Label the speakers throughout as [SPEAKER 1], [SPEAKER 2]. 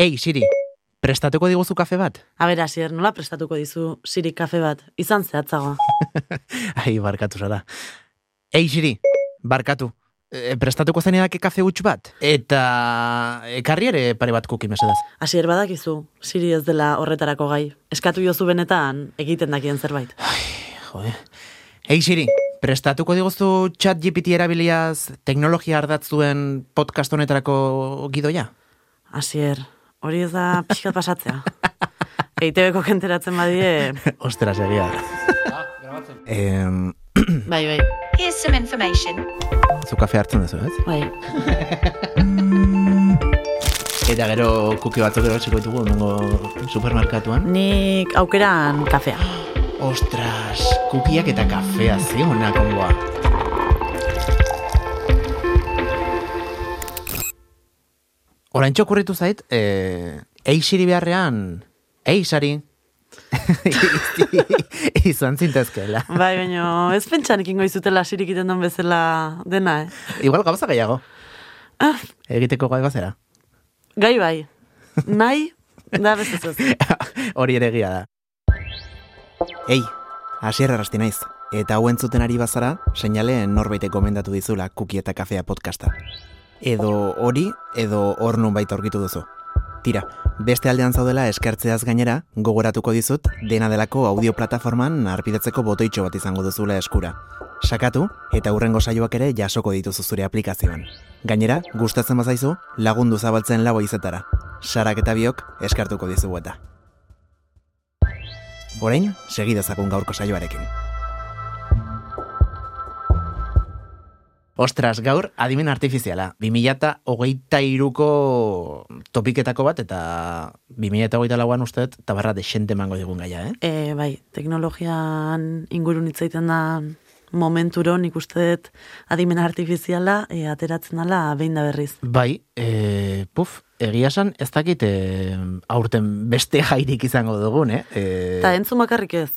[SPEAKER 1] Ei, Siri, prestatuko diguzu kafe bat?
[SPEAKER 2] A ber, Asier, nola prestatuko dizu Siri kafe bat? Izan zehatzagoa.
[SPEAKER 1] Ai, barkatu zara. Ei, Siri, barkatu. E, prestatuko zen kafe huts bat? Eta ekarri ere pare bat kuki mesedaz.
[SPEAKER 2] Asier badakizu, Siri ez dela horretarako gai. Eskatu jozu benetan, egiten dakien zerbait.
[SPEAKER 1] Jode. Ei, Siri, prestatuko diguzu chat GPT erabiliaz teknologia ardatzuen podcast honetarako gidoia?
[SPEAKER 2] Asier, hori ez da pixkat pasatzea. EITB-ko kenteratzen badie,
[SPEAKER 1] Ostras, egia. em,
[SPEAKER 2] bai, bai,
[SPEAKER 3] Here's some information.
[SPEAKER 1] zu kafe hartzen duzu, ez?
[SPEAKER 2] bai.
[SPEAKER 1] Eta gero kuki batzuk erosiko ditugu nengo supermerkatuan.
[SPEAKER 2] Nik aukeran kafea.
[SPEAKER 1] Ostras, kukiak eta kafea ze honak ongoa. Orain okurritu zait, e, eixiri beharrean, eixari, izan zintezkeela.
[SPEAKER 2] Bai, baina ez pentsan ikingo izutela Sirik iten den bezala dena, eh?
[SPEAKER 1] Igual gauza gehiago,
[SPEAKER 2] Ah,
[SPEAKER 1] egiteko gai bazera.
[SPEAKER 2] gai bai, nahi, da bezazuz.
[SPEAKER 1] Hori ere egia da. Ei, hasier arrasti naiz. Eta hauen zuten ari bazara, seinale norbait gomendatu dizula kuki eta kafea podcasta. Edo hori, edo hor nun baita aurkitu duzu. Tira, beste aldean zaudela eskertzeaz gainera, gogoratuko dizut, dena delako audio plataforman arpidetzeko botoitxo bat izango duzula eskura. Sakatu, eta hurrengo saioak ere jasoko dituzu zure aplikazioan. Gainera, gustatzen bazaizu, lagundu zabaltzen lau izetara. Sarak eta biok eskartuko dizugu eta. Orain, segidezakun gaurko saioarekin. Ostras, gaur adimen artifiziala. 2008ko topiketako bat, eta 2008 lauan usteet, tabarra desente mango digun gaia, eh?
[SPEAKER 2] E, bai, teknologian ingurun hitzaiten da momenturo nik uste dut adimen artifiziala e, ateratzen dela behin da berriz.
[SPEAKER 1] Bai, e, puf, egia esan, ez dakit e, aurten beste jairik izango dugun, eh? E,
[SPEAKER 2] Eta entzun bakarrik ez,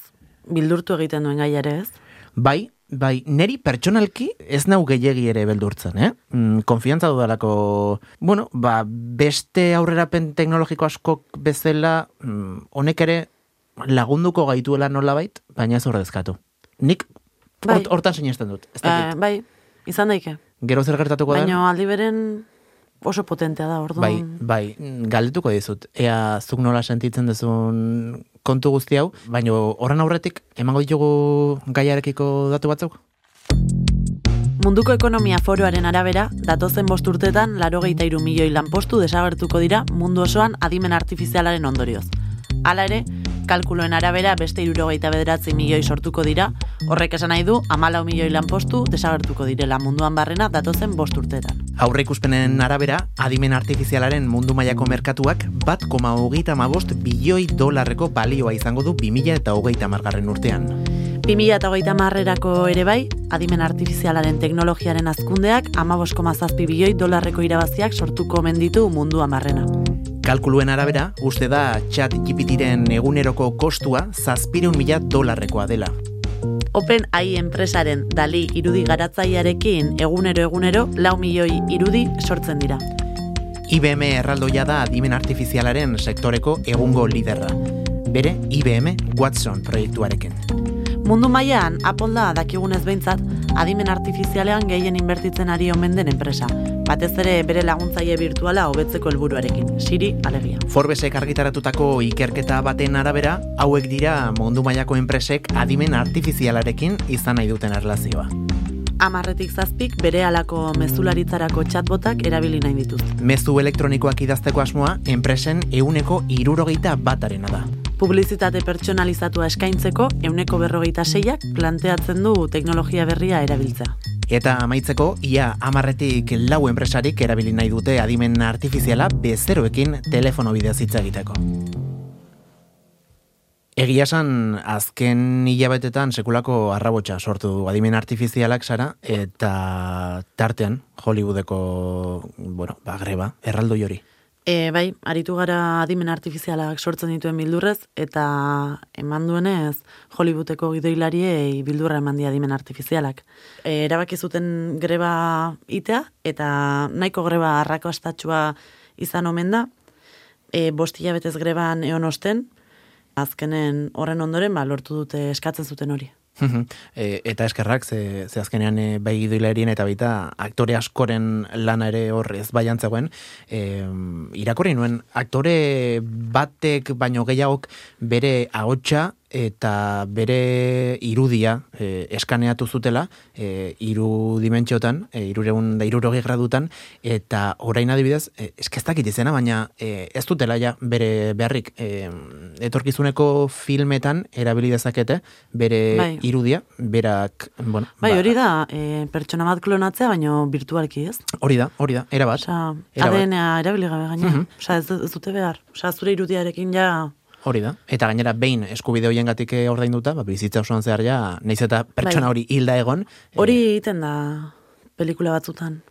[SPEAKER 2] bildurtu egiten duen gaia ere ez.
[SPEAKER 1] Bai, bai, neri pertsonalki ez nau gehiegi ere beldurtzen, eh? Mm, konfiantza dudalako, bueno, ba, beste aurrerapen teknologiko askok bezala, mm, honek ere lagunduko gaituela nolabait, baina ez ordezkatu. Nik
[SPEAKER 2] Bai.
[SPEAKER 1] hort- hortan sinesten dut, ez dakit.
[SPEAKER 2] bai, izan daike.
[SPEAKER 1] Gero zer gertatuko da?
[SPEAKER 2] Baina aldi beren oso potentea da, orduan.
[SPEAKER 1] Bai, bai, galdetuko dizut. Ea zuk nola sentitzen duzun kontu guzti hau, baina horren aurretik emango ditugu gaiarekiko datu batzuk?
[SPEAKER 2] Munduko ekonomia foroaren arabera, datozen bost urtetan larogeita iru milioi lanpostu desagertuko dira mundu osoan adimen artifizialaren ondorioz. Hala ere, kalkuloen arabera beste irurogeita bederatzi milioi sortuko dira, horrek esan nahi du amalau milioi lanpostu desagertuko direla munduan barrena datozen bost urtetan.
[SPEAKER 1] Aurreikuspenen arabera, adimen artifizialaren mundu mailako merkatuak bat koma hogeita mabost bilioi dolarreko balioa izango du 2000 eta hogeita margarren urtean.
[SPEAKER 2] 2008 marrerako ere bai, adimen artifizialaren teknologiaren azkundeak amabos,zazpi zazpi bilioi dolarreko irabaziak sortuko omen ditu mundu amarrena.
[SPEAKER 1] Kalkuluen arabera, uste da chat GPTren eguneroko kostua zazpireun mila dolarrekoa dela.
[SPEAKER 2] Open AI enpresaren dali irudi garatzailearekin egunero egunero lau milioi irudi sortzen dira.
[SPEAKER 1] IBM erraldoia da adimen artifizialaren sektoreko egungo liderra. Bere IBM Watson proiektuarekin.
[SPEAKER 2] Mundu mailan Apple da dakigunez behintzat adimen artifizialean gehien inbertitzen ari omen den enpresa. Batez ere bere laguntzaile virtuala hobetzeko helburuarekin, Siri alegia.
[SPEAKER 1] Forbesek argitaratutako ikerketa baten arabera, hauek dira mundu mailako enpresek adimen artifizialarekin izan nahi duten erlazioa.
[SPEAKER 2] Amarretik zazpik bere alako mezularitzarako chatbotak erabili nahi dituz.
[SPEAKER 1] Mezu elektronikoak idazteko asmoa, enpresen euneko irurogeita batarena da.
[SPEAKER 2] Publizitate pertsonalizatua eskaintzeko euneko berrogeita seiak planteatzen du teknologia berria erabiltzea.
[SPEAKER 1] Eta amaitzeko, ia amarretik lau enpresarik erabili nahi dute adimen artifiziala bezeroekin telefono bidez hitz egiteko. Egia esan, azken hilabetetan sekulako arrabotsa sortu du adimen artifizialak zara, eta tartean Hollywoodeko, bueno, ba, greba, erraldoi hori.
[SPEAKER 2] E, bai, aritu gara adimen artifizialak sortzen dituen bildurrez, eta eman duenez Hollywoodeko gidoilariei bildurra eman di adimen artifizialak. E, erabaki zuten greba itea, eta nahiko greba arrakastatxua izan omen da, e, bostila betez greban eon osten, azkenen horren ondoren, ba, lortu dute eskatzen zuten hori.
[SPEAKER 1] E, eta eskerrak, ze, ze azkenean e, bai gidoilerien eta baita aktore askoren lana ere hor ez bai antzegoen. E, irakorri nuen, aktore batek baino gehiagok bere ahotsa eta bere irudia e, eskaneatu zutela e, iru dimentsiotan, e, irureun da irurogi gradutan, eta orain adibidez, e, eskestakit izena, baina e, ez dutela ja bere beharrik e, etorkizuneko filmetan erabili dezakete bere
[SPEAKER 2] Bai.
[SPEAKER 1] irudia, berak, bueno,
[SPEAKER 2] Bai,
[SPEAKER 1] ba,
[SPEAKER 2] hori da, e, pertsona bat klonatzea, baino virtualki ez.
[SPEAKER 1] hori da, hori da, era bat,
[SPEAKER 2] Osa, erabili gabe gaina.
[SPEAKER 1] Mhm.
[SPEAKER 2] Osa, ez, ez dute behar. Osa, zure irudiarekin ja...
[SPEAKER 1] hori da. Eta gainera, behin eskubide hoiengatik eh, ordainduta, ba, bizitza osoan zehar ja, naiz eta pertsona
[SPEAKER 2] Bai.
[SPEAKER 1] hori hilda egon, eh,
[SPEAKER 2] Hori egiten da pelikula batzutan.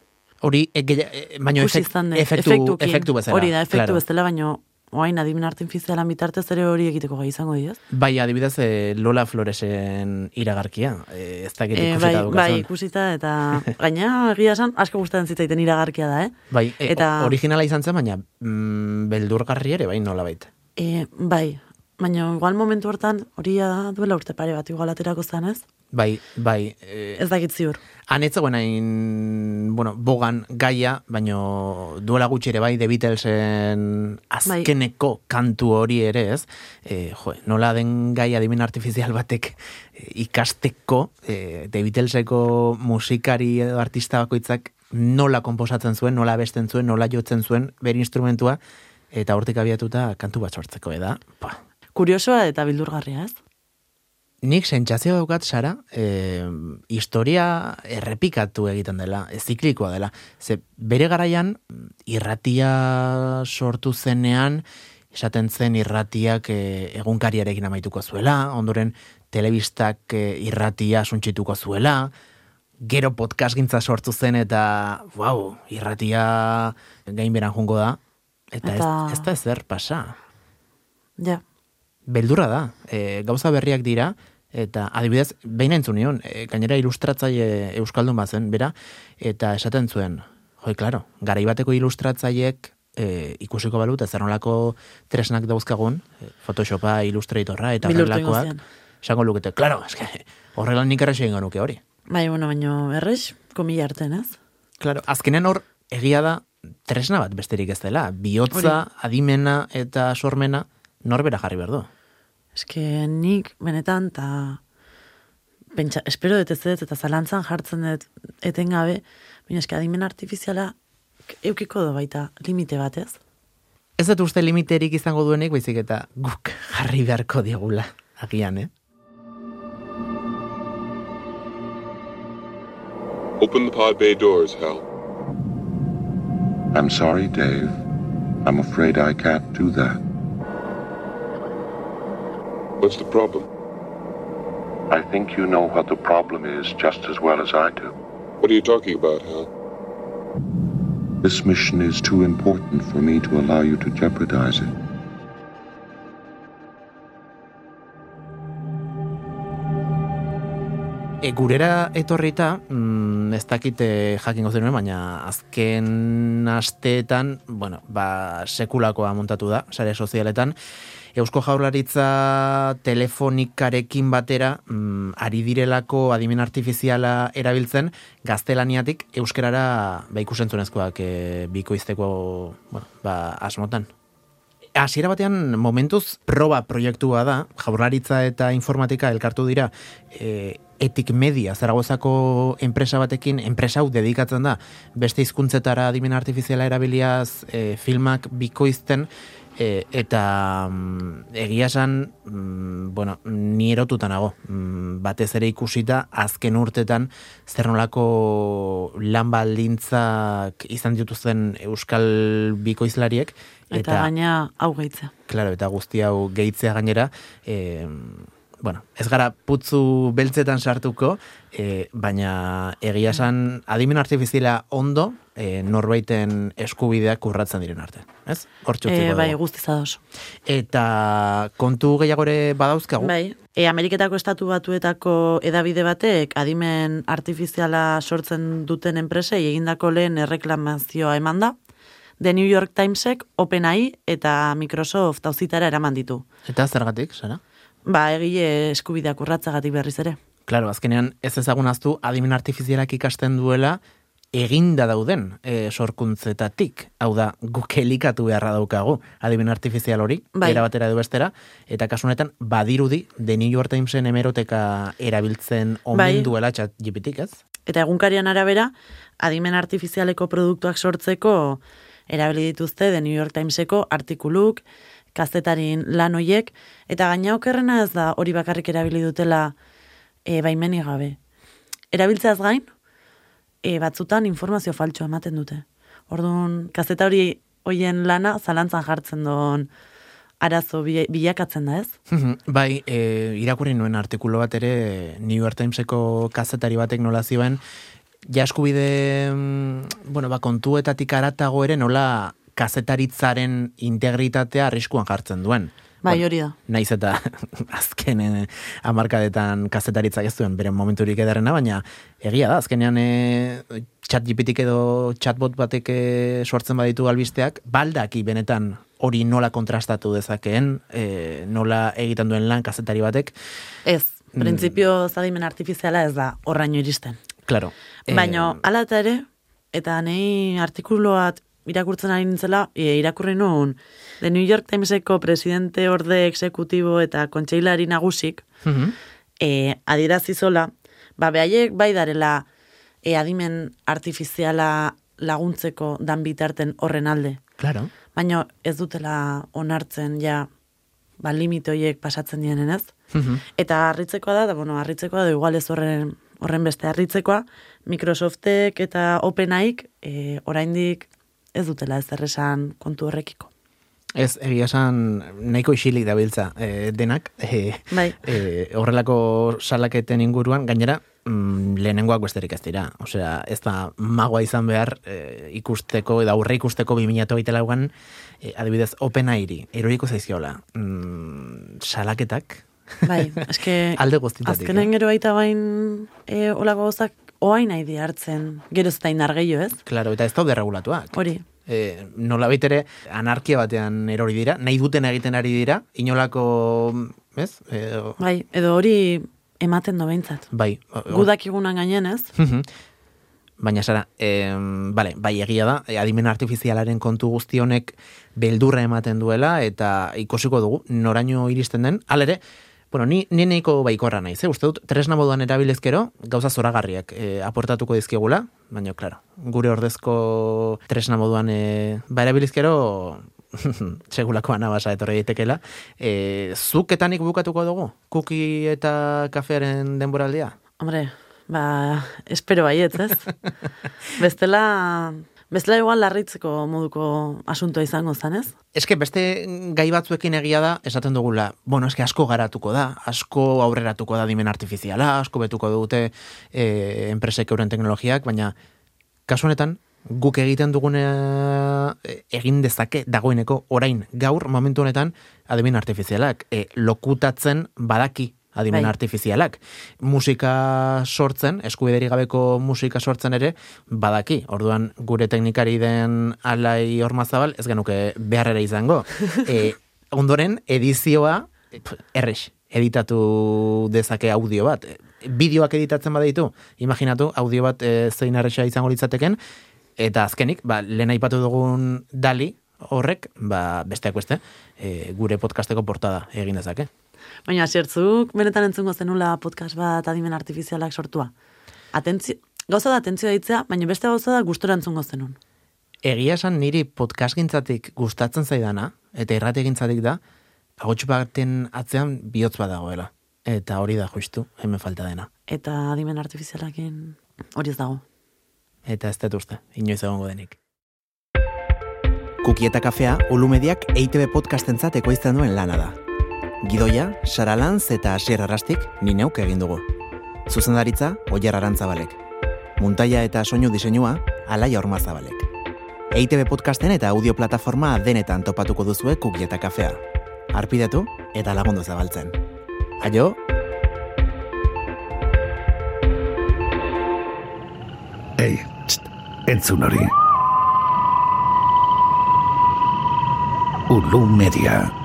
[SPEAKER 1] hori, e, e, baino
[SPEAKER 2] Ikusi
[SPEAKER 1] efek,
[SPEAKER 2] izan dut,
[SPEAKER 1] efektu, efektu bezala.
[SPEAKER 2] Hori da, efektu
[SPEAKER 1] claro.
[SPEAKER 2] bezala, baino oain adimen artifizialan bitartez ere hori egiteko gai izango diaz.
[SPEAKER 1] Bai, adibidez, eh, Lola Floresen iragarkia. Eh, ez dakit
[SPEAKER 2] E,
[SPEAKER 1] ikusita
[SPEAKER 2] bai,
[SPEAKER 1] daukazun.
[SPEAKER 2] bai, ikusita, eta gaina egia esan, asko gustatzen zitzaiten iragarkia da, eh?
[SPEAKER 1] Bai, e,
[SPEAKER 2] eta-
[SPEAKER 1] originala izan zen, baina mm, beldurgarri ere, bai, nola baita.
[SPEAKER 2] E, bai, baina igual momentu hortan, hori da duela urte pare bat igual aterako zen, ez?
[SPEAKER 1] Bai, bai. Eh,
[SPEAKER 2] Ez dakit ziur.
[SPEAKER 1] Han ez zegoen hain, bueno, bogan gaia, baino duela gutxi ere bai, The Beatlesen azkeneko kantu hori ere ez, e, jo, nola den gai adimen artifizial batek e, ikasteko, e, The Beatleseko musikari edo artista bakoitzak nola komposatzen zuen, nola besten zuen, nola jotzen zuen bere instrumentua, eta hortik abiatuta kantu bat sortzeko, eda, pa,
[SPEAKER 2] Kuriosoa eta bildurgarria, ez?
[SPEAKER 1] Nik sentsazio daukat, Sara, e, historia errepikatu egiten dela, ziklikoa dela. Ze bere garaian, irratia sortu zenean, esaten zen irratiak e, egunkariarekin amaituko zuela, ondoren telebistak e, irratia suntsituko zuela, gero podcast gintza sortu zen eta, wow, irratia gainberan jungo da, eta,
[SPEAKER 2] Eta-
[SPEAKER 1] Ez, ez da ezer pasa
[SPEAKER 2] Ja.
[SPEAKER 1] beldurra da. E, gauza berriak dira, eta adibidez, behin entzun nion, e, gainera ilustratzaile Euskaldun bazen, bera, eta esaten zuen, joi, klaro, garaibateko ilustratzaileek e, ikusiko balut, ez nolako tresnak dauzkagun, e, Photoshopa, Illustratorra, eta horrelakoak,
[SPEAKER 2] ingo
[SPEAKER 1] esango lukete, klaro, eske, horrela nik errexo egin nuke hori.
[SPEAKER 2] Bai, bueno, baino errex, komila arten, ez?
[SPEAKER 1] Claro, azkenen hor egia da tresna bat besterik ez dela. Bihotza, adimena eta sormena norbera jarri behar du.
[SPEAKER 2] Eske nik benetan eta pentsa, espero dut ez dut eta zalantzan jartzen dut etengabe, baina eske adimen artifiziala eukiko do baita limite bat, ez?
[SPEAKER 1] Ez dut uste limiterik izango duenik, baizik eta guk jarri beharko diegula, agian, eh?
[SPEAKER 3] Open the pod bay doors, Hal.
[SPEAKER 4] I'm sorry, Dave. I'm afraid I can't do that.
[SPEAKER 3] What's the problem?
[SPEAKER 4] I think you know what the problem is just as well as I do.
[SPEAKER 3] What are you talking about, Hal?
[SPEAKER 4] This mission is too important for me to allow you to jeopardize it.
[SPEAKER 1] E, gurera etorrita, mm, ez dakite jakingo zenuen, baina azken asteetan, bueno, ba, sekulakoa montatu da, sare sozialetan, Eusko Jaurlaritza telefonikarekin batera mm, ari direlako adimen artifiziala erabiltzen gaztelaniatik euskerara ba, ikusentzunezkoak e, bikoizteko bueno, ba, asmotan. Hasiera batean momentuz proba proiektua da, jaurlaritza eta informatika elkartu dira e, etik media zaragozako enpresa batekin, enpresa hau dedikatzen da beste hizkuntzetara adimen artifiziala erabiliaz e, filmak bikoizten e, eta mm, egia esan, mm, bueno, ni erotuta nago, mm, batez ere ikusita azken urtetan zer nolako lan baldintzak izan dituzten euskal bikoizlariek
[SPEAKER 2] Eta, gaina hau gehitzea.
[SPEAKER 1] Claro, eta guzti hau gehitzea gainera, e, bueno, ez gara putzu beltzetan sartuko, e, baina egia esan adimen artifiziala ondo e, norbaiten eskubideak urratzen diren arte. Ez? Hortxutziko
[SPEAKER 2] E,
[SPEAKER 1] dugu.
[SPEAKER 2] bai, guztiz ados.
[SPEAKER 1] Eta kontu gehiagore badauzkagu.
[SPEAKER 2] Bai, e, Ameriketako estatu batuetako edabide batek adimen artifiziala sortzen duten enpresei egindako lehen erreklamazioa eman da, The New York Timesek OpenAI eta Microsoft auzitara eraman ditu.
[SPEAKER 1] Eta zergatik, Sara?
[SPEAKER 2] Ba, egile eskubideak urratzagatik berriz ere.
[SPEAKER 1] Claro, azkenean ez ezagunaztu adimen artifizialak ikasten duela eginda dauden e, sorkuntzetatik. Hau da, guk elikatu beharra daukagu adimen artifizial hori,
[SPEAKER 2] Bai.
[SPEAKER 1] era batera edo bestera, eta kasu honetan badirudi The New York Timesen hemeroteka erabiltzen omen
[SPEAKER 2] Bai.
[SPEAKER 1] duela chat GPT-k, ez?
[SPEAKER 2] Eta egunkarian arabera, adimen artifizialeko produktuak sortzeko erabili dituzte The New York Timeseko artikuluk, kazetarin lan hoiek, eta gaina okerrena ez da hori bakarrik erabili dutela e, baimenik gabe. Erabiltzeaz gain, e, batzutan informazio faltxo ematen dute. Orduan, kazeta hori hoien lana zalantzan jartzen doan arazo bi- bilakatzen da ez?
[SPEAKER 1] Mhm, bai, e, irakurri nuen artikulo bat ere New York Timeseko kazetari batek nola zioen, ja eskubide, mm, bueno, ba, kontuetatik aratago ere nola kazetaritzaren integritatea arriskuan jartzen duen.
[SPEAKER 2] Bai, hori da.
[SPEAKER 1] Naiz eta azken eh, hamarkadetan kazetaritzak ez duen beren momenturik ederrena, baina egia da, azkenean e, chat GPT edo chatbot batek eh, sortzen baditu albisteak, baldaki benetan hori nola kontrastatu dezakeen, e, nola egiten duen lan kazetari batek,
[SPEAKER 2] Ez,
[SPEAKER 1] Mm.
[SPEAKER 2] printzipio zadimen artifiziala ez da horraino iristen.
[SPEAKER 1] claro. eh,
[SPEAKER 2] Baina, ala eta ere, eta nahi artikuluat irakurtzen ari nintzela, e, irakurri nuen, The New York Timeseko presidente orde exekutibo eta kontseilari nagusik,
[SPEAKER 1] mhm,
[SPEAKER 2] e, adirazi zola, ba, behaiek bai darela e, adimen artifiziala laguntzeko dan bitarten horren alde.
[SPEAKER 1] claro.
[SPEAKER 2] Baina ez dutela onartzen ja, ba, limite horiek pasatzen dienen ez.
[SPEAKER 1] Mhm.
[SPEAKER 2] Eta harritzekoa da, da bueno, harritzekoa da, igual ez horren, horren beste harritzekoa, Microsoftek eta OpenAIk e, oraindik ez dutela ez erresan kontu horrekiko.
[SPEAKER 1] Ez, egia esan nahiko isilik dabiltza e, denak, e,
[SPEAKER 2] Bai.
[SPEAKER 1] e, horrelako salaketen inguruan, gainera, mm, lehenengoak besterik ez dira. Osea, ez da magoa izan behar e, ikusteko, edo aurre ikusteko 2008 lauan, e, adibidez, open airi, eroriko zaizkiola, mm, salaketak,
[SPEAKER 2] Bai, eske
[SPEAKER 1] alde guztitatik.
[SPEAKER 2] azkenen gero baita bain e, olako gozak oain nahi di hartzen, geroz eta indar gehiago ez?
[SPEAKER 1] Claro, eta ez daude regulatuak.
[SPEAKER 2] Hori,
[SPEAKER 1] E, nola ere anarkia batean erori dira, nahi duten egiten ari dira, inolako, ez? E,
[SPEAKER 2] bai, edo hori ematen do behintzat.
[SPEAKER 1] bai. o-
[SPEAKER 2] Gudak igunan gainen ez?
[SPEAKER 1] Baina Sara, em, bale, bai egia da, e, adimen artifizialaren kontu guzti honek beldurra ematen duela eta ikusiko dugu noraino iristen den. Halere, bueno, ni ni nahiko baikorra naiz, eh? Uste dut tresna moduan erabilezkero gauza zoragarriak e, aportatuko dizkigula, baina claro, gure ordezko tresna moduan e, ba erabilizkero segulako anabasa etorri daitekela. E, zuk eta nik bukatuko dugu? Kuki eta kafearen denboraldia?
[SPEAKER 2] Hombre, ba, espero baietz, ez? bestela, bestela igual larritzeko moduko asuntoa izango zan, ez?
[SPEAKER 1] Eske beste gai batzuekin egia da, esaten dugula, bueno, eske asko garatuko da, asko aurreratuko da dimen artifiziala, asko betuko dute e, enpresek euren teknologiak, baina kasu honetan, guk egiten dugune egin dezake dagoeneko orain gaur momentu honetan adimen artifizialak e, lokutatzen badaki adimen
[SPEAKER 2] Bai.
[SPEAKER 1] artifizialak. Musika sortzen, eskubideri gabeko musika sortzen ere, badaki. Orduan, gure teknikari den alai ormazabal, ez genuke beharrera izango. E, ondoren, edizioa, errex, editatu dezake audio bat. Bideoak editatzen badaitu, imaginatu, audio bat e, zein errexa izango litzateken, eta azkenik, ba, lehen aipatu dugun dali, horrek, ba, besteak beste, e, gure podcasteko portada egin dezake.
[SPEAKER 2] Baina, zertzuk, benetan entzungo zenula podcast bat adimen artifizialak sortua. Atentzio, gauza da atentzioa ditzea, baina beste gauza da gustora entzungo zenun.
[SPEAKER 1] Egia esan niri podcast gintzatik gustatzen zaidana, eta irrate gintzatik da, agotxu baten atzean bihotz bat dagoela. Eta hori da justu, hemen falta dena.
[SPEAKER 2] Eta adimen artifizialakin hori ez dago.
[SPEAKER 1] Eta ez dut uste, inoiz egongo denik.
[SPEAKER 5] Kuki eta kafea, Olumediak EITB podcastentzat ekoizten duen lana da. Gidoia, Sara Lanz eta Asier Arrastik ni neuk egin dugu. Zuzendaritza, Oier Arantzabalek. Muntaia eta soinu diseinua, Alaia Ormazabalek. EITB podcasten eta audio plataforma denetan topatuko duzue Kuki eta kafea. Arpidetu eta lagundu zabaltzen. Aio,
[SPEAKER 6] Ei, txt, entzun hori. Ulu Media.